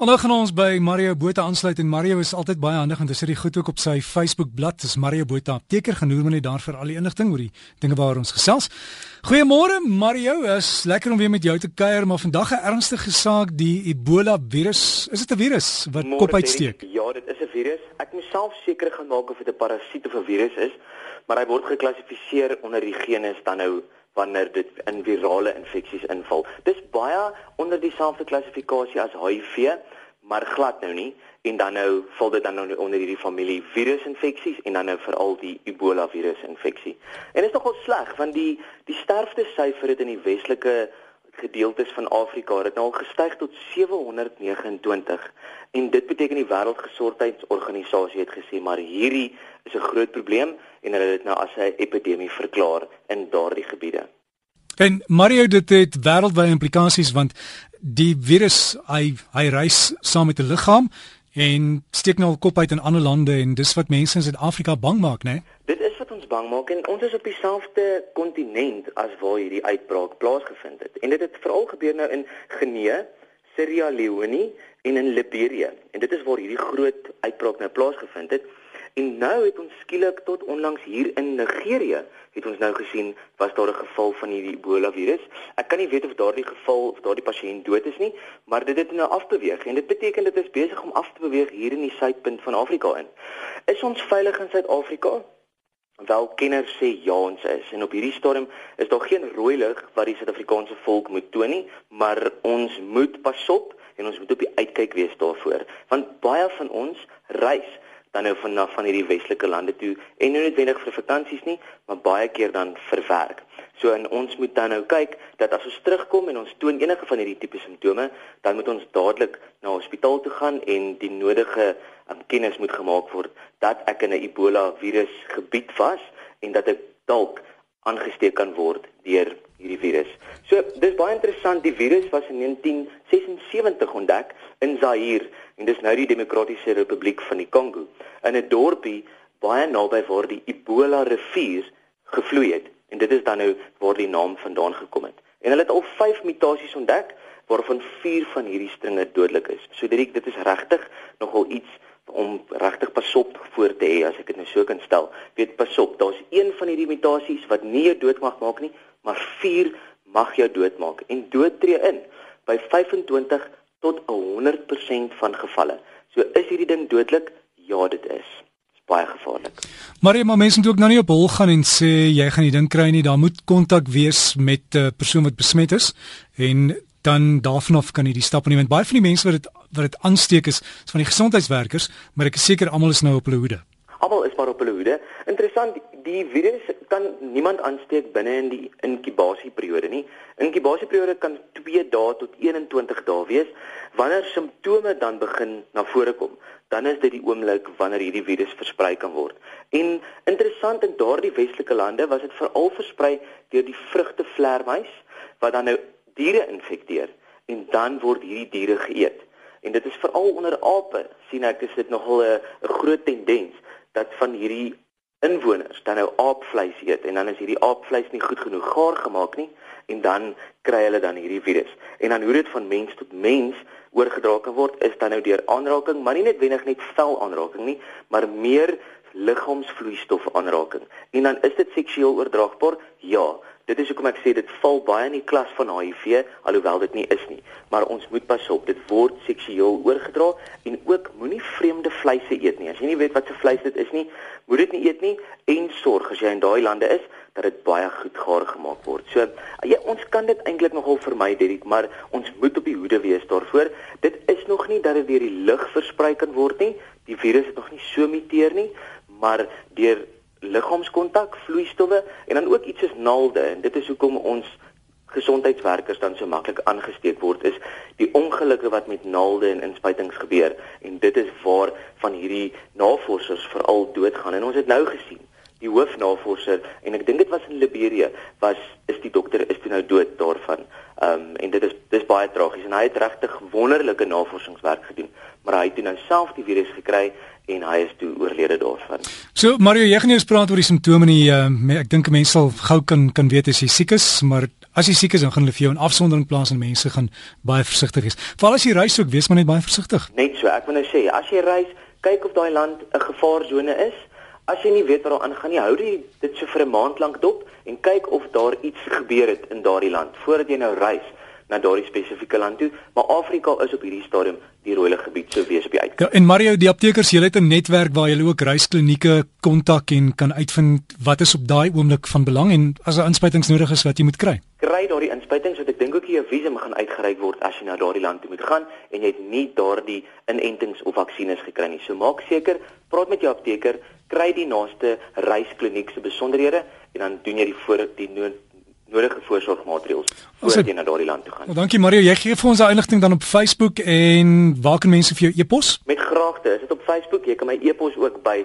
Nou gaan ons by Mario Botha aansluit en Mario is altyd baie handig want hy sit die goed ook op sy Facebook bladsy. Dis Mario Botha apteker genoem maar net daar vir al die inligting oor die dinge waaroor ons gesels. Goeiemôre Mario, is lekker om weer met jou te kuier, maar vandag 'n ernstige saak, die Ebola virus. Is dit 'n virus wat Môre, kop uitsteek? Ja, dit is 'n virus. Ek moet self seker gaan maak of dit 'n parasiet of 'n virus is, maar hy word geklassifiseer onder die genus dan nou wanneer dit in virale infeksies inval. Dis baie onder dieselfde klassifikasie as HIV, maar glad nou nie en dan nou val dit dan nou onder hierdie familie virusinfeksies en dan nou veral die Ebola virusinfeksie. En dit is nogal sleg want die die sterfte syfer het in die westelike gedeeltes van Afrika het nou al gestyg tot 729 en dit beteken die Wêreldgesondheidsorganisasie het gesê maar hierdie is 'n groot probleem en hulle het dit nou as 'n epidemie verklaar in daardie gebiede. En Mario dit het wêreldwye implikasies want die virus hy hy reis saam met 'n liggaam en steek nou al kop uit in ander lande en dis wat mense in Suid-Afrika bang maak, né? Nee? Dit bang maak en ons is op dieselfde kontinent as waar hierdie uitbraak plaasgevind het. En dit het veral gebeur nou in Guinea, Sierra Leone en in Liberia. En dit is waar hierdie groot uitbraak nou plaasgevind het. En nou het ons skielik tot onlangs hier in Nigerië het ons nou gesien was daar 'n geval van hierdie Ebola virus. Ek kan nie weet of daardie geval of daardie pasiënt dood is nie, maar dit het nou afbeweeg en dit beteken dit is besig om af te beweeg hier in die suidpunt van Afrika in. Is ons veilig in Suid-Afrika? Wel kenners sê ja ons is en op hierdie stadium is daar geen rooi lig wat die Suid-Afrikaanse volk moet toon nie, maar ons moet pasop en ons moet op die uitkyk wees daarvoor want baie van ons reis dan nou van van hierdie westelike lande toe en nie noodwendig vir vakansies nie, maar baie keer dan vir werk. So en ons moet dan nou kyk dat as ons terugkom en ons toon enige van hierdie tipe simptome, dan moet ons dadelik na hospitaal toe gaan en die nodige um, kennis moet gemaak word dat ek in 'n Ebola virus gebied was en dat ek dalk aangesteek kan word deur hierdie virus. So dis baie interessant, die virus was in 1976 ontdek in Zaire en dis nou die Demokratiese Republiek van die Kongo in 'n dorpie baie naby waar die Ebola rivier gevloei het en dit is dan nou waar die naam vandaan gekom het. En hulle het al 5 mutasies ontdek waarvan 4 van hierdie stringe dodelik is. So dit dit is regtig nogal iets om regtig pasop voor te hê as ek dit nou so kan stel. Weet pasop, daar's een van hierdie mutasies wat nie jou dood mag maak nie, maar 4 mag jou doodmaak en dood tree in by 25 tot 100% van gevalle. So is hierdie ding dodelik? Ja, dit is. Baie gevaarlik. Maar jy maar mense moet ook nou nie op hol gaan en sê jy gaan die ding kry nie. Daar moet kontak wees met 'n uh, persoon wat besmet is en dan daarvan af kan jy die stappe neem. Baie van die mense wat dit wat dit aansteek is, is van die gesondheidswerkers, maar ek is seker almal is nou op hulle hoede. Almal is maar op hulle hoede. Interessant, die virus kan niemand aansteek binne in die inkubasieperiode nie. Inkubasieperiode kan 2 dae tot 21 dae wees. Wanneer simptome dan begin na vore kom, dan is dit die oomblik wanneer hierdie virus versprei kan word. En interessant in daardie westelike lande was dit veral versprei deur die vrugtevleermuis wat dan nou diere infekteer en dan word hierdie diere geëet. En dit is veral onder ape sien ek is dit nogal 'n groot tendens dat van hierdie inwoners dan nou aapvleis eet en dan is hierdie aapvleis nie goed genoeg gaar gemaak nie en dan kry hulle dan hierdie virus. En dan hoe dit van mens tot mens oorgedra kan word is dan nou deur aanraking, maar nie net wenig net vel aanraking nie, maar meer liggaamsvloeistof aanraking. En dan is dit seksueel oordraagbaar? Ja. Dit is hoekom ek sê dit val baie in die klas van HIV alhoewel dit nie is nie. Maar ons moet pas op, dit word seksueel oorgedra en ook moenie vreemde vleise eet nie. As jy nie weet wat se vleis dit is nie, moet dit nie eet nie en sorg as jy in daai lande is dat dit baie goed gaar gemaak word. So ja, ons kan dit eintlik nogal vermy Derek, maar ons moet op die hoede wees daarvoor. Dit is nog nie dat dit deur die lug versprei kan word nie. Die virus het nog nie so muteer nie, maar deur liggaamskontak, vloeistowwe en dan ook iets soos naalde. En dit is hoekom ons gesondheidswerkers dan so maklik aangesteek word is die ongelukke wat met naalde en inspuitings gebeur. En dit is waar van hierdie navorsers veral doodgaan. En ons het nou gesien die hoofnavorser en ek dink dit was in Liberia was is die dokter is toe nou dood daarvan. Ehm um, en dit is dis baie tragies. En hy het regtig wonderlike navorsingswerk gedoen, maar hy het toe nou self die virus gekry en hy is toe oorlede daarvan. So Mario, jy gaan eers praat oor die simptome nie. Uh, ek dink mense sal gou kan kan weet as jy siek is, maar As jy siek is, dan gaan hulle vir jou in afsondering plaas en mense gaan baie versigtig wees. Veral as jy reis ook, wees maar net baie versigtig. Net so, ek wil nou sê, as jy reis, kyk of daai land 'n gevaarsone is. As jy nie weet wat daar aangaan nie, hou dit so vir 'n maand lank dop en kyk of daar iets gebeur het in daardie land voordat jy nou reis na daardie spesifieke land toe, maar Afrika is op hierdie stadium die rooi gebied sou wees op die uitkyk. Ja, en Mario, die aptekers, julle het 'n netwerk waar julle ook reisklinieke kontak en kan uitvind wat is op daai oomblik van belang en as 'n inspuitings nodig is wat jy moet kry. Kry daardie inspuitings wat ek dink ook jy 'n visum gaan uitgereik word as jy na daardie land toe moet gaan en jy het nie daardie inentings of vaksines gekry nie. So maak seker, praat met jou apteker, kry die naaste reiskliniek se besonderhede en dan doen jy die voor die nood nodige voorsorgmaatreëls voordat jy na daardie land toe gaan. Well, dankie Mario, jy gee vir ons daai inligting dan op Facebook en waar kan mense vir jou e-pos? Met graagte. Is dit op Facebook? Jy kan my e-pos ook by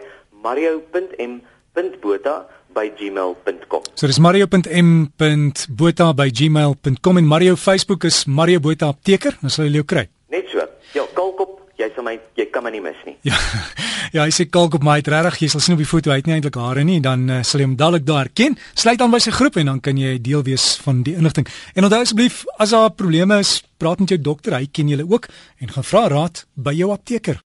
mario.m.botha@gmail.com. So dis mario.m.botha@gmail.com en Mario Facebook is Mario Botha apteker, dan sal jy jou kry. Net so. Ja, kalkop, jy sal my jy kan my nie mis nie. Ja. Ja, hy sê kalk op my het regtig, jy sal sien op die foto hy het nie eintlik hare nie, dan uh, sal jy hom dadelik daar ken. Sluit aan by sy groep en dan kan jy deel wees van die inligting. En onthou asseblief, as daar probleme is, praat met jou dokter, hy ken julle ook en gaan vra raad by jou apteker.